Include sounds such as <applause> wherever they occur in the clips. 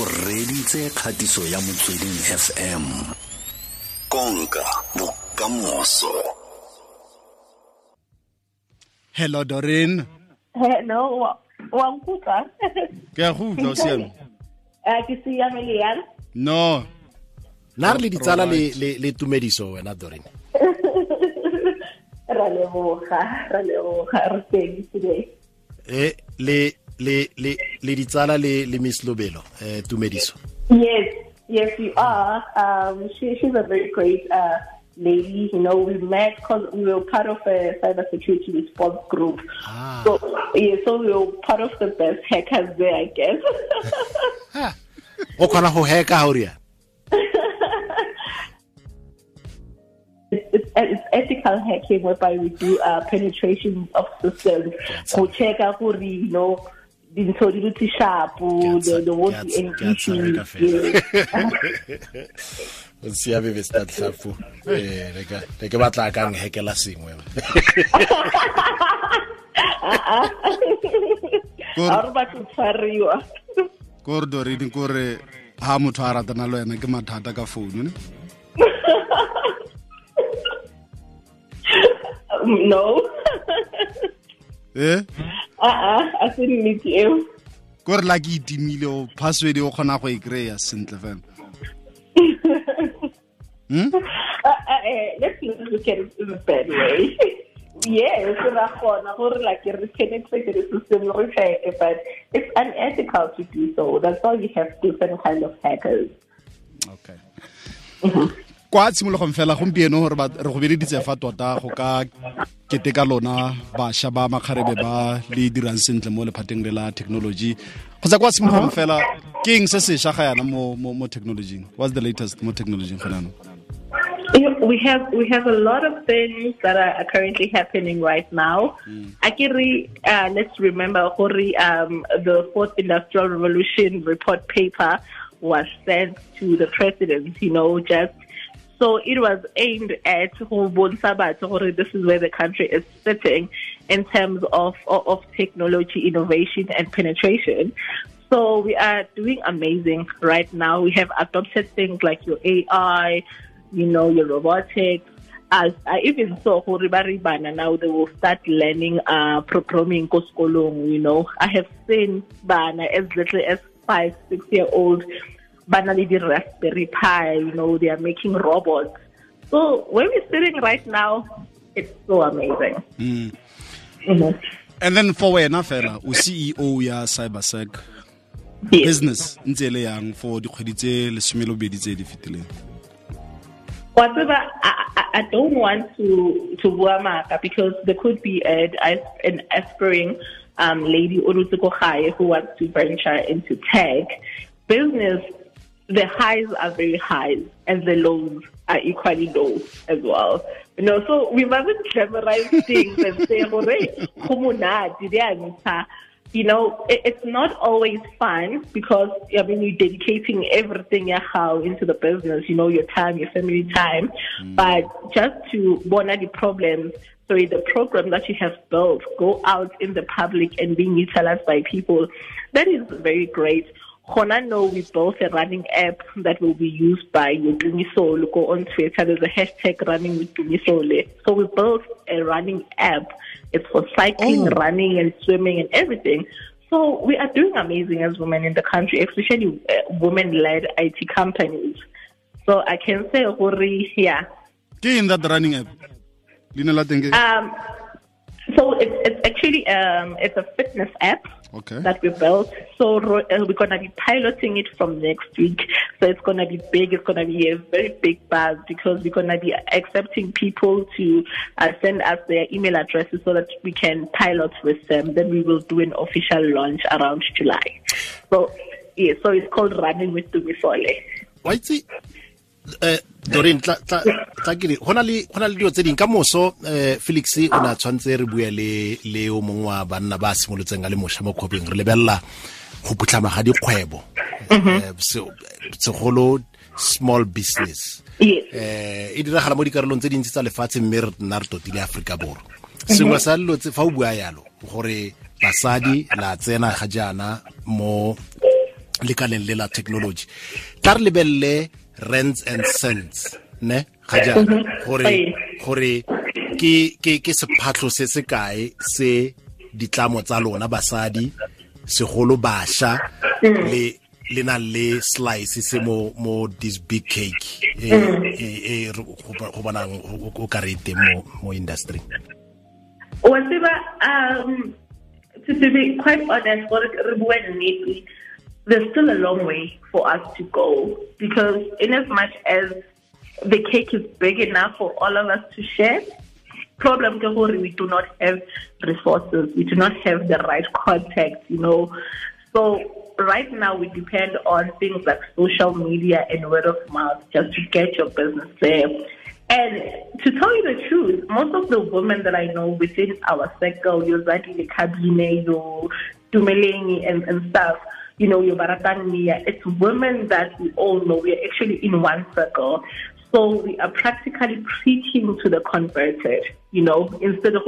o reditse kgatiso ya motsweding fm konka bokamoso hello dorin Hello, wa wa nkutlwa? ke a go utlwa o siame Eh <laughs> ke siame le yang? no na re le ditsala le tumediso wena dorin <laughs> Ra leboga, ra leboga, re teng today. e le le le le ditsala le le miss lobelo eh tumediso Yes, yes you are. Um she she's a very great uh lady. You know, we met because we were part of a cyber security response group. Ah. So yeah, so we were part of the best hackers there, I guess. <laughs> o kgona go heka ha o riana it's, it's, ethical hacking whereby we do uh, penetration of systems go check-a gore you know dintho di dutse sharpo the, the won't be any Ke a tshepa issues ka fela. Yeah. <laughs> o siame be sta tlapo eh re ka re ke batla ka ng hekela sengwe. <laughs> Kore- a re batho tshwariwa. Kore Doreen kore ha motho a ratana le wena ke mathata ka founu ne? Um, no. Eh uh-uh, a se nnete eo kore la ke itimile o password o kgona go e kry-a sentle fela <laughs> Hmm? Uh, uh, eh, let's look at it in a bad way. <laughs> yes, ra kgona gore like re penetrate the system re check but it's unethical to do so. That's why we have different kind of hackers. okay kwa tshimologong fela gompieno gore re go beleditse fa tota go ka keteka lona bašwa ba makgarebe ba le dirang sentle mo lephateng le la technology kgotsa kwa tshimologong fela ke eng se sešwa ga yana mo, mo, mo technologyng what's the latest mo technologyng go We have we have a lot of things that are currently happening right now. Akiri, uh, let's remember Hori, um, the fourth industrial revolution report paper was sent to the president. You know, just so it was aimed at Sabat, this is where the country is sitting in terms of, of, technology, innovation, and penetration. So we are doing amazing right now. We have adopted things like your AI, you know, your robotics. As I even saw Horibana now they will start learning uh programming ko you know. I have seen Bana as little as five, six year old Bana le Raspberry Pi, you know, they are making robots. So where we're sitting right now, it's so amazing. Mhm. and then for wena fela o ceo ya cybersec Yes. business ntse le yang for dikgwedi tse lesome le bobedi tse di fetileng whatever I, I, I don't want to to buamaka because there could be a, an aspiring um, lady who wants to venture into tech business. The highs are very high and the lows are equally low as well. You know, so we mustn't glamorize <laughs> things and say, "Hooray, kumunati, you know, it, it's not always fun because I mean you're dedicating everything you have into the business, you know, your time, your family time. Mm. But just to bona the problems, sorry, the program that you have built go out in the public and being utilized by people, that is very great. Hona know we built a running app that will be used by Tumisole. Go on Twitter, there's a hashtag running with Tumisole. So we built a running app. It's for cycling, Oh. running, and swimming and everything. So we are doing amazing as women in the country, especially uh, women-led IT companies. So I can say, Hori, yeah. ke in that running app leina la teng ke Um, so it's, it's actually um, it's a fitness app okay that we built. So uh, we're gonna be piloting it from next week. So it's gonna be big. It's gonna be a very big buzz because we're gonna be accepting people to uh, send us their email addresses so that we can pilot with them. Then we will do an official launch around July. So yeah, so it's called Running with Tumisole. wa itse eh Doreen tla tla tla ke re hona le hona le dio tse ding. Ka moso eh Felix o na tshwantse re bua le le o mongwe wa banna ba simolotseng a le mosha mo khopeng re lebella go putlama ga dikgwebo. Eh se- segolo small business. Eh e diragala mo dikarolong tse dintsi tsa lefatshe mme re nna re totile Africa borwa. Sengwe sa dilo tse fa o bua yalo gore basadi la tsena ga jaana mo lekaleng le la technology tla re lebelele rents and cents ne? Ga jaana. gore gore ke ke ke se se kae se ditlamo tsa lona basadi segolo bašwa le le na le slice se mo mo this big cake e e go bonang o ka re teng mo mo industry. Wa tseba um to be quite honest what re bua nnete there's still a long way for us to go because in as much as the cake is big enough for all of us to share problem we do not have resources we do not have the right contacts you know so right now we depend on things like social media and word of mouth just to get your business there. And to tell you the truth, most of the women that I know within our circle, your Zadi Kabine, your Dumelengi and, and stuff, you know, your Baratania, it's women that we all know. We're actually in one circle. So we are practically preaching to the converted, you know, instead of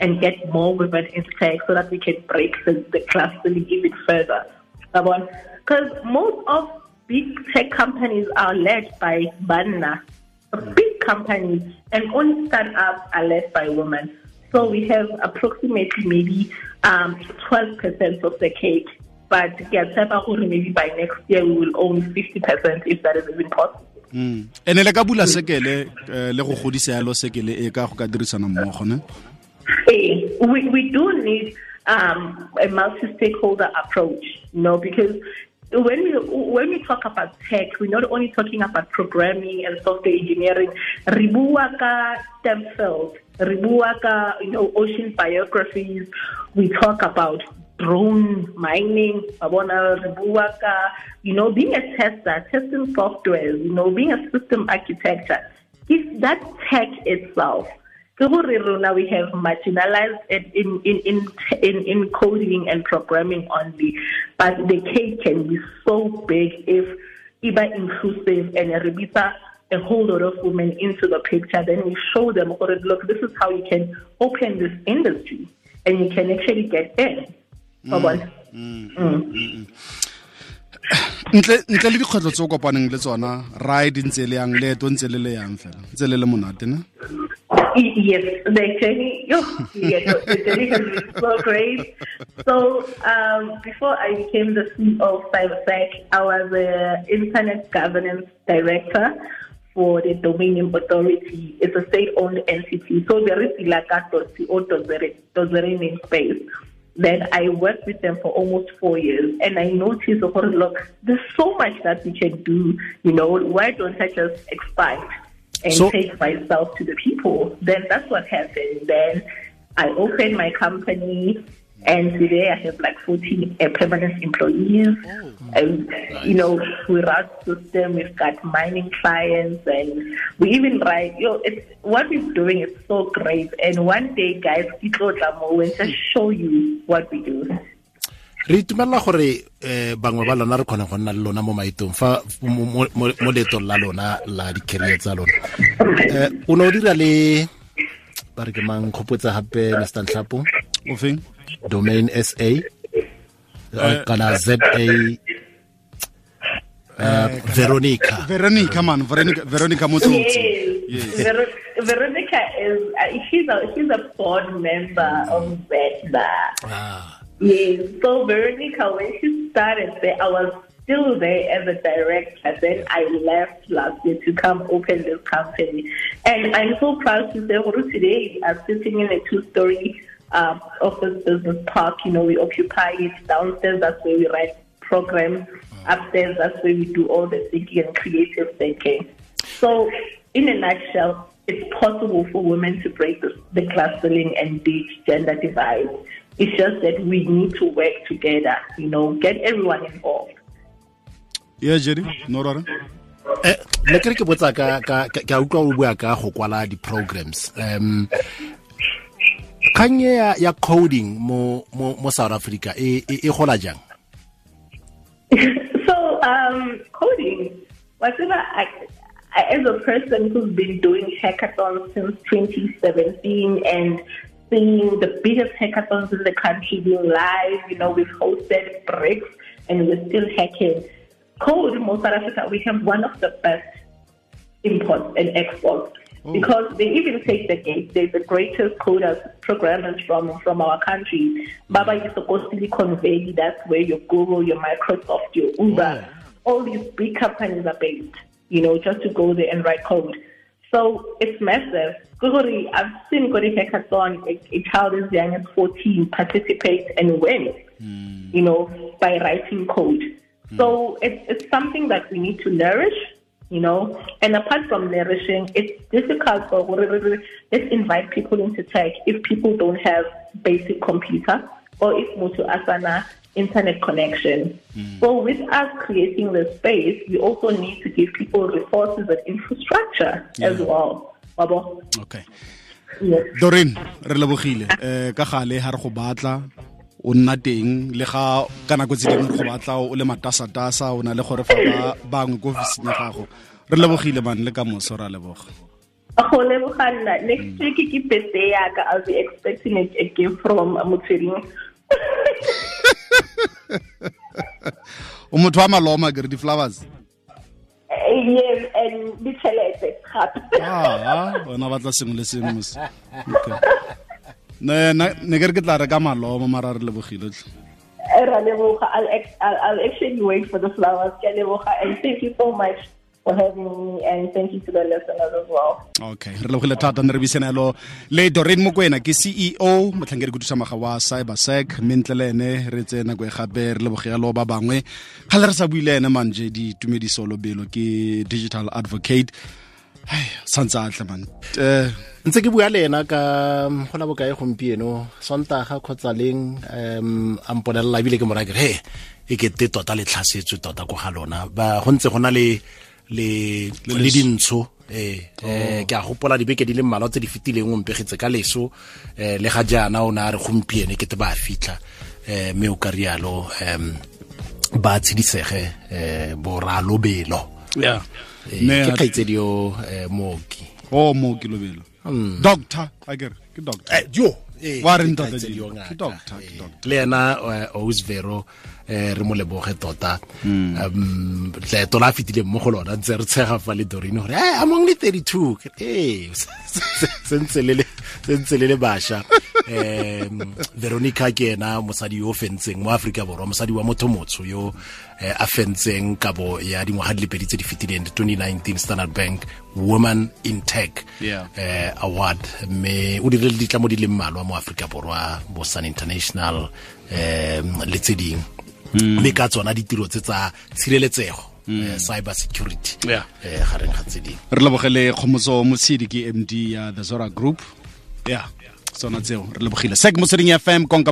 and get more women into tech so that we can break the, the clustering even further. Because most of big tech companies are led by banna, big companies, and only startups are led by women. So we have approximately maybe um, 12% of the cake but ke gore maybe by next year we will own 50% if that is even possible mm. ene le ka bula sekele eh, le go godisa yalo sekele e ka go ka dirisana mmogo ne eh, we, we do need um, a multi-stakeholder approach you know because when we when we talk about tech, we're not only talking about programming and software engineering. Ribuaka STEM field, ribuaka you know ocean biographies. We talk about drone mining, you know, being a tester, testing software, you know, being a system architecture. If that tech itself, now we have marginalized it in, in, in, in, in coding and programming only, but the cake can be so big if even inclusive and rebisa a whole lot of women into the picture, then we show them, look, this is how you can open this industry and you can actually get in wa bona mm. Mm. Mm. ntle ntle le dikgwetlho tse o kopaneng le tsona ride ntse le yang leeto ntse le le yang fela ntse le le monate ne Yes, the journey, yes, the journey has been so great. So, um, before I became the CEO of CyberSec, I was an internet governance director for the Domain Authority. It's a state-owned entity. So there is ilaka.co.za space that I worked with them for almost four years, and I noticed, oh, look, there's so much that we can do. You know, why don't I just expand and so, take myself to the people? Then that's what happened. Then I opened my company and today I have like 14 uh, permanent employees. Oh, and, nice. you know, we run system, we've got mining clients, and we even write, you know, it's, what we're doing is so great. And one day, guys, it'll just show you what we do. re itumelela gore um bangwe ba lona re kgona go nna le lona mo maetong fa mo leetong la lona la di-career tsa lona um o ne o dira le ba re ke mang kgopotsa gape mr ntlhapo o domain SA uh, kana ZA uh, Veronica. Veronica man, Veronica Veronica Mototsi. Yes. Ver Veronica is uh, she's a she's a board member of ZADNA. Ah. Yes. So Veronica, when she started there, I was still there as a director. Then I left last year to come open this company, and I'm so proud to say, today we are sitting in a two-story uh, office business park. You know, we occupy it downstairs. That's where we write programs. Upstairs, that's where we do all the thinking and creative thinking. So, in a nutshell, it's possible for women to break the, the class ceiling and the gender divide. It's just that we need to work together, you know, get everyone involved. Yeah, Jerry, no rara. eh le ke ke botsa ka ka ka utlwa o bua ka go kwala di programs um kgang ya ya coding mo mo mo South Africa e e gola jang <laughs> so um coding whatever I, I, as a person who's been doing hackathons since 2017 and seeing the biggest hackathons in the country being live. You know, we've hosted bricks and we're still hacking. Code in South Africa, we have one of the best imports and exports because they even take the gate. They're the greatest coders, programmers from from our country. Baba is supposed to be Valley. That's where your Google, your Microsoft, your Uber, all these big companies are based. You know, just to go there and write code. So it's massive. Google, I've seen Gori Hackathon, a, a child as young as 14 participate and win, hmm. you know, by writing code. Hmm. So it's, it's something that we need to nourish, you know. And apart from nourishing, it's difficult for let's invite people into tech if people don't have basic computer or if Mutu Asana internet connection. So with us creating the space, we also need to give people resources and infrastructure as well. Okay Yes. Doreen re lebogile um ka gale ha re go batla o nna teng le ga ka nako tse dingwe go batla o le matasatasa o na le gore fa ba bangwe ko ofising ya gago re lebogile man le ka moso ra leboga Go leboganna. Next week ke birthday yaka. I'll be expecting a, a gift from Mutsiring. <laughs> o motho wa maloma ke re di-flowers yes, and ditšhelete gape. aa bona batla sengwe le sengwe. <laughs> ne ne ke re ke tla reka mara re lebogile tlhe eh, Ra leboga. I'll, ex- I'll, I'll actually wait for the flowers. Ke leboga. And thank you so much for having me. And thank you to the listeners as well. okay re lebogile thata ne re buisanelo le Doreen mokwena ke ceo motlhankedi khudusammaga wa cybersec mme ntle le ene re tse nako e gape re lebogelo ba bangwe ga le re sa buile ene manje ditumediso lobelo ke digital advocate Atle man. Eh ntse ke bua le ena ka gona go la bokae gompieno. Sontaga kgotsa leng um a mpolelela ebile ke mora kere he e kete tota le tlhasetswe tota ko ga lona. Ba go ntse go na le le le dintsho. Eh eh ke a gopola dibeke di le mmalwa tse di fetileng o mpegetse ka leso. Eh le ga jaana o ne a re gompieno ke te ba fitlha. Eh mme o ka rialo um ba tshedisege eh boralobelo. Yeah ke a- kgaitsedi yo eh, mooki. O mo ke lobelo doctor a kere ke doctor. Eh, yo eh, Wa reng ke tota kgaitsedi Dilo? yo ngaka, Ke doctor, ke eh. doctor. le ena eh, Osvero eh re mo leboge tota. Um leeto la a fetileng mo go lona ntse re tshega fa le Doreen gore "Eh, I'm only 32 Ke re, "Eh, <laughs> se ntse le le- se ntse le le bašwa um veronica ke ena mosadi yo o fentseng mo aforika borwa mosadi wa motho motsho yo eh, a fentseng kabo ya dingwaga di le pedi tse di fetileng 2019 standard bank woman in tech Yeah. eh, award. Mme o dirile ditlamo di le mmalwa mo aforika borwa bo sun international um le tse dingwe mme ka tsona ditiro tse tsa tshireletsego Uh, cyber security Yeah. eh, gareng ga tse dingwe re lebogele kgomotso motshedi ke md ya the zora group. Ya tsona tseo re lebogile. Sek motsweding fm konka